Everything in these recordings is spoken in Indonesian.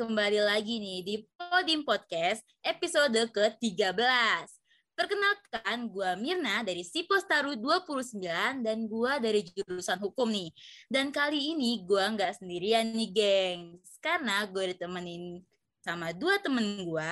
kembali lagi nih di Podim Podcast episode ke-13. Perkenalkan, gue Mirna dari Sipos Taru 29 dan gue dari jurusan hukum nih. Dan kali ini gue nggak sendirian nih, gengs. Karena gue ditemenin sama dua temen gue.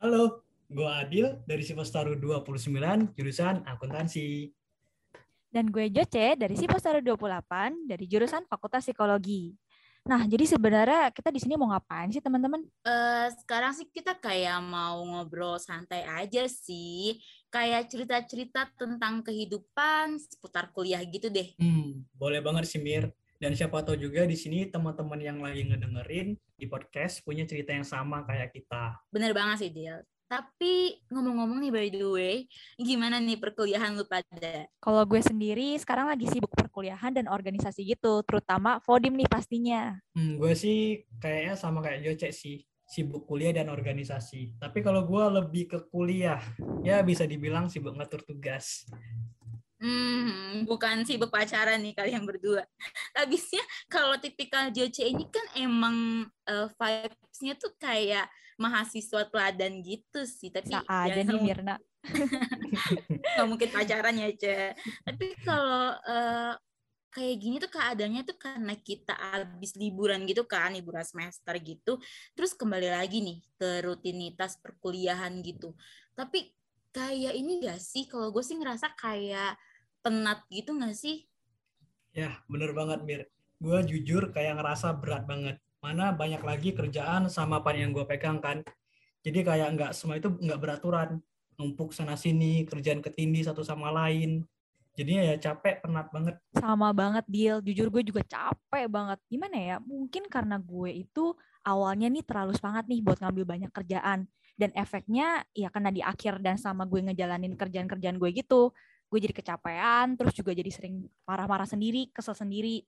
Halo, gue Adil dari Sipostaru 29, jurusan akuntansi. Dan gue Joce dari Sipostara 28 dari jurusan Fakultas Psikologi. Nah, jadi sebenarnya kita di sini mau ngapain sih teman-teman? Eh, sekarang sih kita kayak mau ngobrol santai aja sih. Kayak cerita-cerita tentang kehidupan seputar kuliah gitu deh. Hmm, boleh banget sih Mir. Dan siapa tahu juga di sini teman-teman yang lagi ngedengerin di podcast punya cerita yang sama kayak kita. Bener banget sih, Dil. Tapi ngomong-ngomong nih by the way, gimana nih perkuliahan lu pada? Kalau gue sendiri sekarang lagi sibuk perkuliahan dan organisasi gitu, terutama Fodim nih pastinya. Hmm, gue sih kayaknya sama kayak Joce sih, sibuk kuliah dan organisasi. Tapi kalau gue lebih ke kuliah, ya bisa dibilang sibuk ngatur tugas. Hmm, bukan sibuk pacaran nih kalian berdua. Habisnya kalau tipikal Joce ini kan emang eh, vibes-nya tuh kayak mahasiswa teladan gitu sih. Tapi aja ya nih Mirna. nggak mungkin pacaran ya, Ce. Tapi kalau eh, kayak gini tuh keadaannya tuh karena kita habis liburan gitu kan, liburan semester gitu, terus kembali lagi nih ke rutinitas perkuliahan gitu. Tapi kayak ini gak sih, kalau gue sih ngerasa kayak penat gitu gak sih? Ya, bener banget Mir. Gue jujur kayak ngerasa berat banget. Mana banyak lagi kerjaan sama apa yang gue pegang kan. Jadi kayak nggak semua itu nggak beraturan. Numpuk sana sini, kerjaan ketindih satu sama lain. Jadinya ya capek, penat banget. Sama banget, Dil. Jujur gue juga capek banget. Gimana ya? Mungkin karena gue itu awalnya nih terlalu semangat nih buat ngambil banyak kerjaan. Dan efeknya ya karena di akhir dan sama gue ngejalanin kerjaan-kerjaan gue gitu. Gue jadi kecapean, terus juga jadi sering marah-marah sendiri, kesel sendiri.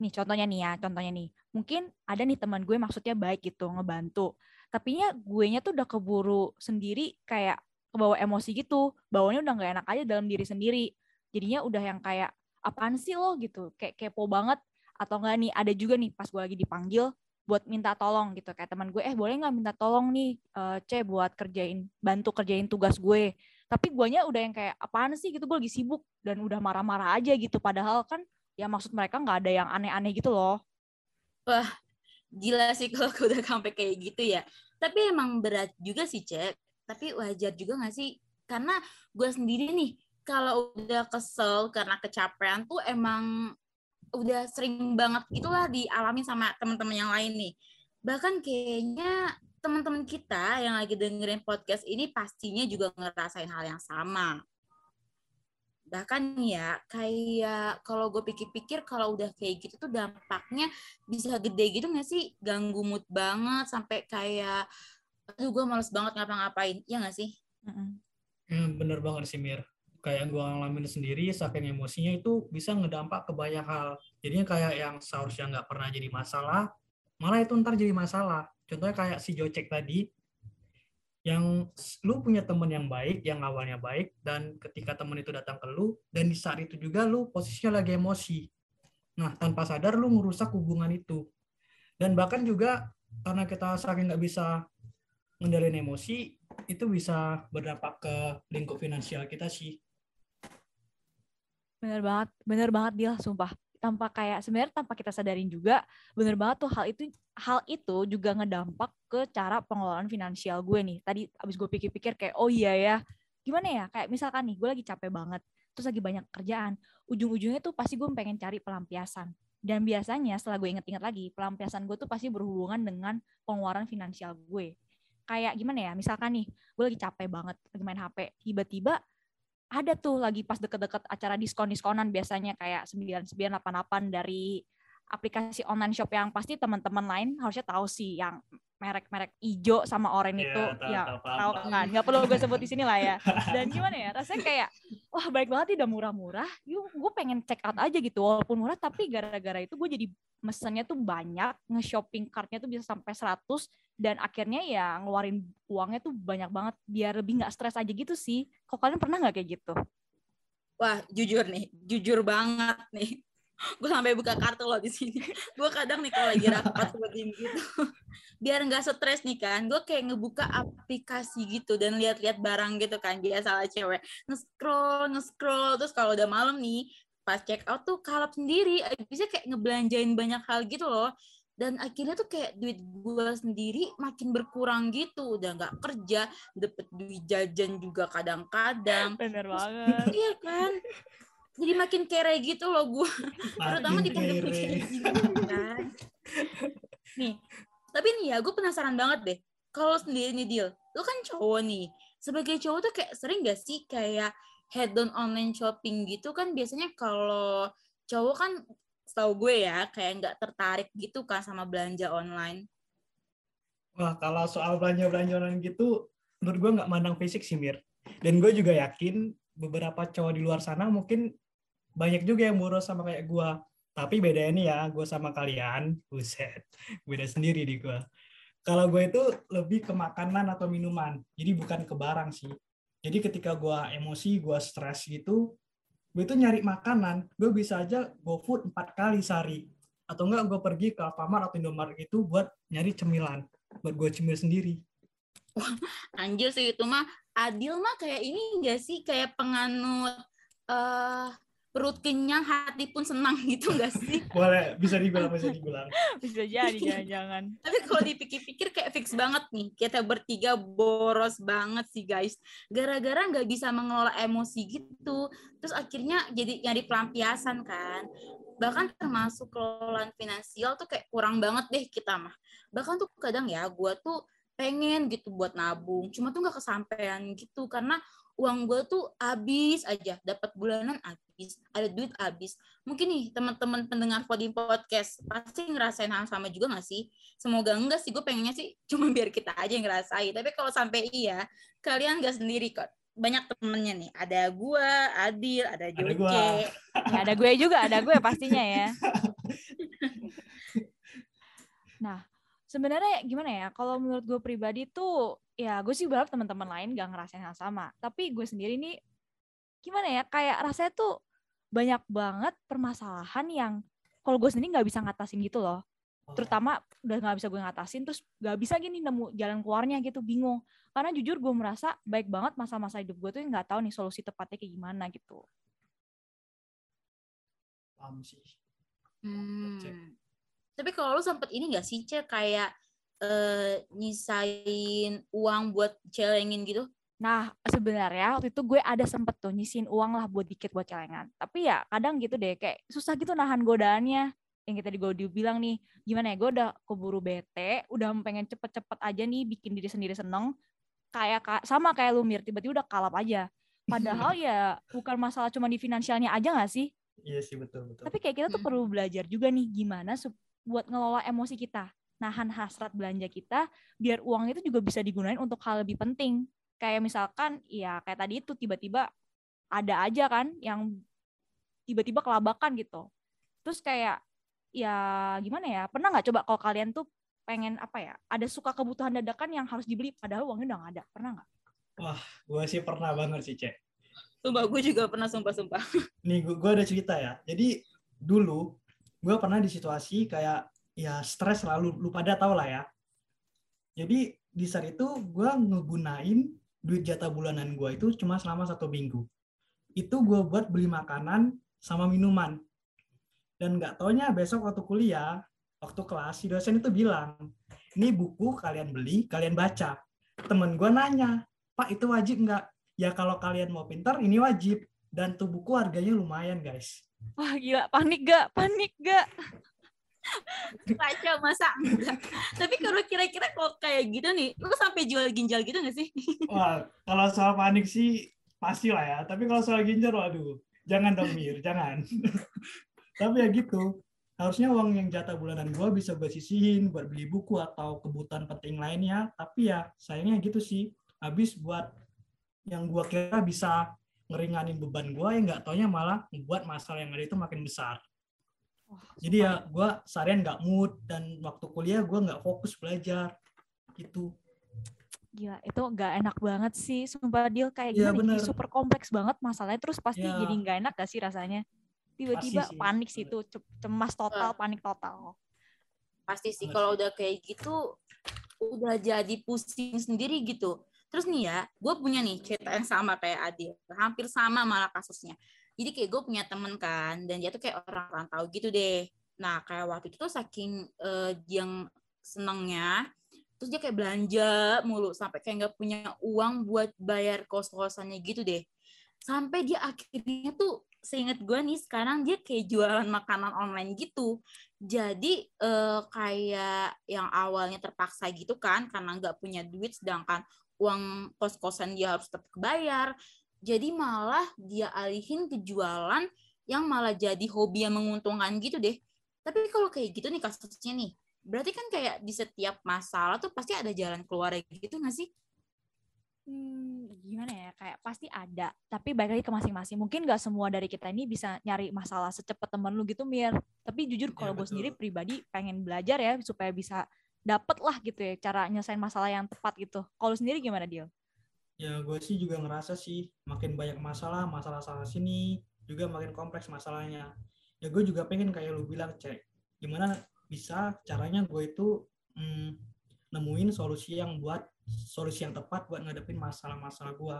Nih contohnya nih ya, contohnya nih. Mungkin ada nih teman gue maksudnya baik gitu, ngebantu. Tapi nya gue nya tuh udah keburu sendiri kayak kebawa emosi gitu. Bawanya udah nggak enak aja dalam diri sendiri. Jadinya udah yang kayak apaan sih lo gitu, kayak kepo banget. Atau enggak nih, ada juga nih pas gue lagi dipanggil buat minta tolong gitu. Kayak teman gue, eh boleh nggak minta tolong nih, eh, C buat kerjain, bantu kerjain tugas gue. Tapi guanya udah yang kayak apaan sih gitu, gue lagi sibuk dan udah marah-marah aja gitu. Padahal kan ya maksud mereka nggak ada yang aneh-aneh gitu loh. Gila sih kalau udah sampai kayak gitu ya. Tapi emang berat juga sih, Cek. Tapi wajar juga gak sih? Karena gue sendiri nih, kalau udah kesel karena kecapean tuh emang udah sering banget itulah dialami sama teman-teman yang lain nih. Bahkan kayaknya teman-teman kita yang lagi dengerin podcast ini pastinya juga ngerasain hal yang sama. Bahkan ya, kayak kalau gue pikir-pikir kalau udah kayak gitu tuh dampaknya bisa gede gitu gak sih? Ganggu mood banget sampai kayak aduh gue males banget ngapa-ngapain. Ya gak sih? Hmm, bener banget sih Mir. Kayak gue ngalamin sendiri, saking emosinya itu bisa ngedampak ke banyak hal. Jadinya kayak yang seharusnya nggak pernah jadi masalah, malah itu ntar jadi masalah. Contohnya kayak si Jocek tadi, yang lu punya temen yang baik, yang awalnya baik, dan ketika temen itu datang ke lu, dan di saat itu juga lu posisinya lagi emosi. Nah, tanpa sadar lu ngerusak hubungan itu. Dan bahkan juga karena kita saking nggak bisa ngendalin emosi, itu bisa berdampak ke lingkup finansial kita sih. Bener banget, bener banget dia, sumpah. Tanpa kayak sebenarnya tanpa kita sadarin juga, bener banget tuh hal itu hal itu juga ngedampak ke cara pengelolaan finansial gue nih. Tadi abis gue pikir-pikir kayak oh iya ya, gimana ya? Kayak misalkan nih, gue lagi capek banget, terus lagi banyak kerjaan. Ujung-ujungnya tuh pasti gue pengen cari pelampiasan. Dan biasanya setelah gue inget-inget lagi, pelampiasan gue tuh pasti berhubungan dengan pengeluaran finansial gue. Kayak gimana ya? Misalkan nih, gue lagi capek banget, lagi main HP, tiba-tiba ada tuh lagi pas deket-deket acara diskon-diskonan biasanya kayak 9988 dari aplikasi online shop yang pasti teman-teman lain harusnya tahu sih yang merek-merek ijo sama oranye Iya, itu tahu, ya tahu, kan? Nggak perlu gue sebut di sini lah ya. Dan gimana ya rasanya kayak wah baik banget nih udah murah-murah. Yuk gue pengen check out aja gitu walaupun murah tapi gara-gara itu gue jadi mesennya tuh banyak nge-shopping cartnya tuh bisa sampai 100 dan akhirnya ya ngeluarin uangnya tuh banyak banget biar lebih nggak stres aja gitu sih. Kok kalian pernah nggak kayak gitu? Wah, jujur nih, jujur banget nih. Gue sampai buka kartu loh di sini. Gue kadang nih kalau lagi rapat sama tim gitu, biar nggak stres nih kan, gue kayak ngebuka aplikasi gitu dan lihat-lihat barang gitu kan, biasa lah cewek. Nge-scroll, nge-scroll, terus kalau udah malam nih, pas check out tuh kalap sendiri, bisa kayak ngebelanjain banyak hal gitu loh. Dan akhirnya tuh kayak duit gue sendiri makin berkurang gitu, udah nggak kerja, dapet duit jajan juga kadang-kadang. bener banget Iya kan? Jadi makin kere gitu loh gue. Terutama di pandemi kayak gini kan. Nih, tapi nih ya gue penasaran banget deh. Kalau sendiri nih Dil, lu kan cowok nih. Sebagai cowok tuh kayak sering gak sih kayak head on online shopping gitu kan biasanya kalau cowok kan setahu gue ya kayak nggak tertarik gitu kan sama belanja online. Wah, kalau soal belanja-belanja online gitu, menurut gue nggak mandang fisik sih, Mir. Dan gue juga yakin beberapa cowok di luar sana mungkin banyak juga yang boros sama kayak gue. Tapi bedanya nih ya, gue sama kalian, buset, beda sendiri di gue. Kalau gue itu lebih ke makanan atau minuman, jadi bukan ke barang sih. Jadi ketika gue emosi, gue stres gitu, gue itu nyari makanan, gue bisa aja GoFood empat kali sehari. Atau enggak gue pergi ke Alfamart atau Indomaret itu buat nyari cemilan buat gue cemil sendiri. Anjir sih itu mah Adil mah kayak ini enggak sih kayak penganut eh perut kenyang hati pun senang gitu enggak sih? Boleh, bisa dibilang, bisa dibilang. bisa jadi jangan-jangan Tapi kalau dipikir-pikir kayak fix banget nih. Kita bertiga boros banget sih guys. Gara-gara nggak bisa mengelola emosi gitu. Terus akhirnya jadi nyari pelampiasan kan. Bahkan termasuk kelolaan finansial tuh kayak kurang banget deh kita mah. Bahkan tuh kadang ya gue tuh pengen gitu buat nabung. Cuma tuh nggak kesampaian gitu. Karena uang gue tuh habis aja. Dapat bulanan habis. Ada duit habis. Mungkin nih teman-teman pendengar Podium Podcast pasti ngerasain hal sama juga gak sih? Semoga enggak sih, gue pengennya sih cuma biar kita aja yang ngerasain. Tapi kalau sampai iya, kalian gak sendiri kok. Banyak temennya nih. Ada gue, Adil, ada Ada Joce. Ya, ada gue juga, ada gue pastinya ya. Nah, sebenarnya gimana ya? Kalau menurut gue pribadi tuh, ya gue sih berharap teman-teman lain gak ngerasain hal sama. Tapi gue sendiri nih, gimana ya? Kayak rasanya tuh banyak banget permasalahan yang kalau gue sendiri nggak bisa ngatasin gitu loh. Terutama udah nggak bisa gue ngatasin, terus nggak bisa gini nemu jalan keluarnya gitu, bingung. Karena jujur gue merasa baik banget masa-masa hidup gue tuh nggak tahu nih solusi tepatnya kayak gimana gitu. Paham sih. Hmm. Tapi kalau lu sempet ini gak sih, Cek, kayak eh, nyisain uang buat celengin gitu? Nah, sebenarnya waktu itu gue ada sempet tuh nyisihin uang lah buat dikit buat celengan. Tapi ya kadang gitu deh, kayak susah gitu nahan godaannya. Yang kita di bilang nih, gimana ya, gue udah keburu bete, udah pengen cepet-cepet aja nih bikin diri sendiri seneng. Kayak ka- sama kayak lu Mir, tiba-tiba udah kalap aja. Padahal ya bukan masalah cuma di finansialnya aja gak sih? Iya sih, betul, betul. Tapi kayak kita tuh Hmm. perlu belajar juga nih gimana buat ngelola emosi kita. Nahan hasrat belanja kita biar uang itu juga bisa digunain untuk hal lebih penting. Kayak misalkan ya kayak tadi itu tiba-tiba ada aja kan yang tiba-tiba kelabakan gitu. Terus kayak ya gimana ya? Pernah nggak coba kalau kalian tuh pengen apa ya? Ada suka kebutuhan dadakan yang harus dibeli padahal uangnya udah nggak ada. Pernah nggak? Gue sih pernah banget sih, Cek. Sumpah, gue juga pernah sumpah-sumpah. Nih, gue, gue ada cerita ya. Jadi, dulu, gue pernah di situasi kayak, ya stres selalu, lu pada tau lah ya. Jadi, di saat itu, gue ngegunain duit jatah bulanan gue itu cuma selama satu minggu. Itu gue buat beli makanan sama minuman. Dan nggak taunya besok waktu kuliah, waktu kelas, si dosen itu bilang, ini buku kalian beli, kalian baca. Temen gue nanya, Pak itu wajib nggak? Ya kalau kalian mau pintar, ini wajib. Dan tuh buku harganya lumayan guys. Wah gila, panik gak? Panik gak? Kacau, masa? Tapi kalau kira-kira kalau kayak gitu nih, lu sampai jual ginjal gitu gak sih? Wah, kalau soal panik sih pasti lah ya. Tapi kalau soal ginjal, waduh, jangan dong Mir, jangan. Tapi ya gitu, harusnya uang yang jatah bulanan gue bisa gue sisihin buat beli buku atau kebutuhan penting lainnya. Tapi ya sayangnya gitu sih, habis buat yang gue kira bisa ngeringanin beban gue yang nggak taunya malah membuat masalah yang ada itu makin besar Wah, jadi ya gue seharian nggak mood dan waktu kuliah gue nggak fokus belajar gitu Gila, itu nggak enak banget sih. Sumpah deal kayak ya, bener. super kompleks banget masalahnya. Terus pasti Iya. jadi nggak enak gak sih rasanya? Tiba-tiba sih, panik sih itu, cemas total, panik total. pasti sih kalau udah kayak gitu udah jadi pusing sendiri gitu terus nih ya gue punya nih cerita yang sama kayak Adil hampir sama malah kasusnya jadi kayak gue punya temen kan dan dia tuh kayak orang rantau gitu deh nah kayak waktu itu tuh saking eh, yang senengnya terus dia kayak belanja mulu sampai kayak nggak punya uang buat bayar kos-kosannya gitu deh sampai dia akhirnya tuh seinget gue nih sekarang dia kayak jualan makanan online gitu jadi eh, kayak yang awalnya terpaksa gitu kan karena nggak punya duit sedangkan uang kos-kosan dia harus tetap kebayar. Jadi malah dia alihin ke jualan yang malah jadi hobi yang menguntungkan gitu deh. Tapi kalau kayak gitu nih kasusnya nih, berarti kan kayak di setiap masalah tuh pasti ada jalan keluar gitu nggak sih? Hmm, gimana ya? Kayak pasti ada. Tapi balik lagi ke masing-masing. Mungkin gak semua dari kita ini bisa nyari masalah secepat temen lu gitu, Mir. Tapi jujur kalau gue betul. sendiri pribadi pengen belajar ya supaya bisa dapet lah gitu ya cara nyelesain masalah yang tepat gitu. Kalau lu sendiri gimana, Deal? Ya gue sih juga ngerasa sih makin banyak masalah masalah sana sini juga makin kompleks masalahnya ya gue juga pengen kayak lu bilang cek gimana bisa caranya gue itu mm, nemuin solusi yang buat solusi yang tepat buat ngadepin masalah-masalah gue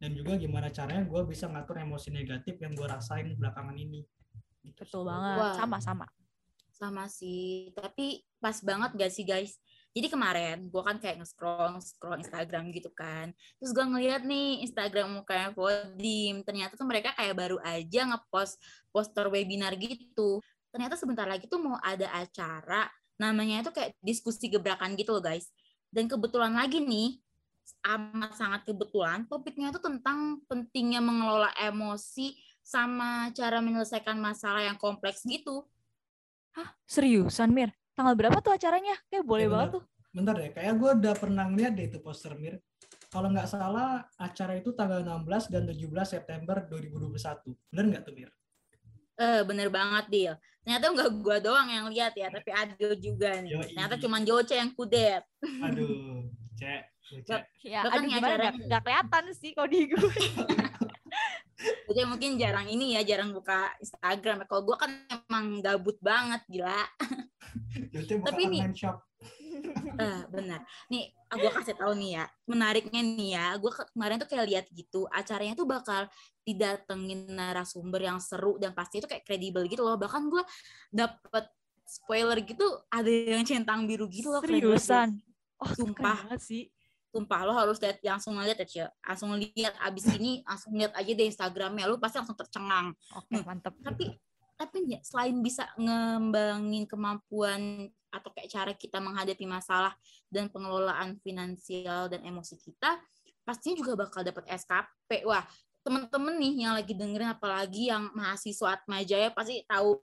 dan juga gimana caranya gue bisa ngatur emosi negatif yang gue rasain belakangan ini Gitu Betul banget. Wah. Sama-sama. Sama sih, tapi pas banget gak sih guys? Jadi kemarin gue kan kayak nge-scroll, scroll Instagram gitu kan. Terus gue ngeliat nih Instagram mukanya Vodim. Ternyata tuh mereka kayak baru aja ngepost poster webinar gitu. Ternyata sebentar lagi tuh mau ada acara. Namanya itu kayak diskusi gebrakan gitu loh guys. Dan kebetulan lagi nih, amat sangat kebetulan, topiknya itu tentang pentingnya mengelola emosi sama cara menyelesaikan masalah yang kompleks gitu. Hah? Seriusan, Mir? Tanggal berapa tuh acaranya? Kayak boleh Ya, banget tuh. bentar deh kayak gue udah pernah ngeliat deh itu poster Mir kalau nggak salah acara itu tanggal 16 dan 17 September 2021 bener nggak tuh Mir? Eh bener banget Dil. Ternyata nggak gua doang yang lihat ya, tapi Adil juga nih. Yoi. Ternyata cuma Joce yang kudet. Aduh, cek, lu cek. Ya, Bahkan aduh gimana acaranya- gak, gak kelihatan sih kalau di gue. Joce mungkin jarang ini ya, jarang buka Instagram. Kalau gua kan emang gabut banget, gila. Tapi nih- shop. Eh benar. Nih, gua kasih tahu nih ya. Menariknya nih ya, gua ke- kemarin tuh kayak lihat gitu, acaranya tuh bakal didatengin narasumber yang seru dan pasti itu kayak kredibel gitu loh. Bahkan gua dapet spoiler gitu, ada yang centang biru gitu loh. Seriusan. Oh, Sumpah. banget sih. sumpah lo harus lihat langsung lihat ya Cia. langsung lihat abis ini langsung lihat aja deh Instagramnya lo pasti langsung tercengang Oke, Hmm. mantep. tapi tapi ya, selain bisa ngembangin kemampuan atau kayak cara kita menghadapi masalah dan pengelolaan finansial dan emosi kita pastinya juga bakal dapat SKP wah temen-temen nih yang lagi dengerin apalagi yang mahasiswa Atma Jaya pasti tahu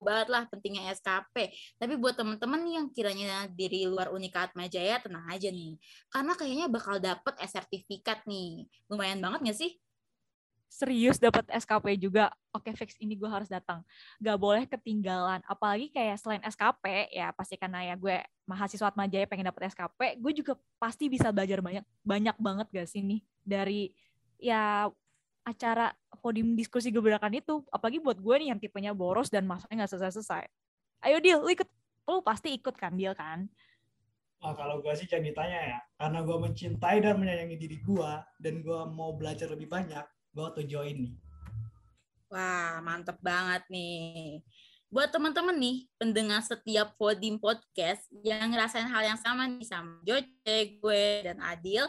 banget lah pentingnya SKP. Tapi buat temen-temen nih yang kiranya dari luar Unika Atma Jaya tenang aja nih. Karena kayaknya bakal dapet sertifikat nih. Lumayan banget gak sih? Serius dapat SKP juga. Oke, fix ini gue harus datang. Gak boleh ketinggalan. Apalagi kayak selain SKP, ya pasti karena ya gue mahasiswa Atma Jaya pengen dapat SKP, gue juga pasti bisa belajar banyak banyak banget gak sih nih dari ya acara podium diskusi gebrakan itu. Apalagi buat gue nih yang tipenya boros dan masanya nggak selesai-selesai. Ayo Dil, lu ikut. Lu pasti ikut kan, Dil kan? Wah, kalau gue sih jangan ditanya ya. Karena gue mencintai dan menyayangi diri gue, dan gue mau belajar lebih banyak, gue tuh join nih. Wah, mantep banget nih. Buat teman-teman nih, pendengar setiap Podim Podcast yang ngerasain hal yang sama nih sama Joce, gue, dan Adil,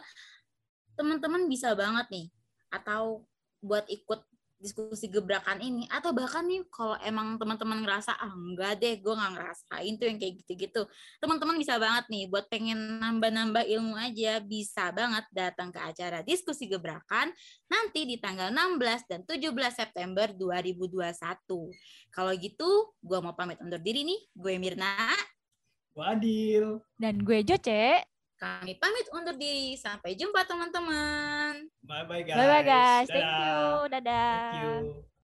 teman-teman bisa banget nih. Atau buat ikut diskusi gebrakan ini. Atau bahkan nih, kalau emang teman-teman ngerasa, ah enggak deh, gue nggak ngerasain tuh yang kayak gitu-gitu. Teman-teman bisa banget nih, buat pengen nambah-nambah ilmu aja, bisa banget datang ke acara diskusi gebrakan nanti di tanggal 16 dan 17 September 2021. Kalau gitu, gue mau pamit undur diri nih. Gue Mirna. Gue Adil. Dan gue Joce. Kami pamit undur diri. Sampai jumpa teman-teman. Bye bye guys. Bye bye guys. Thank you. Dadah. Thank you.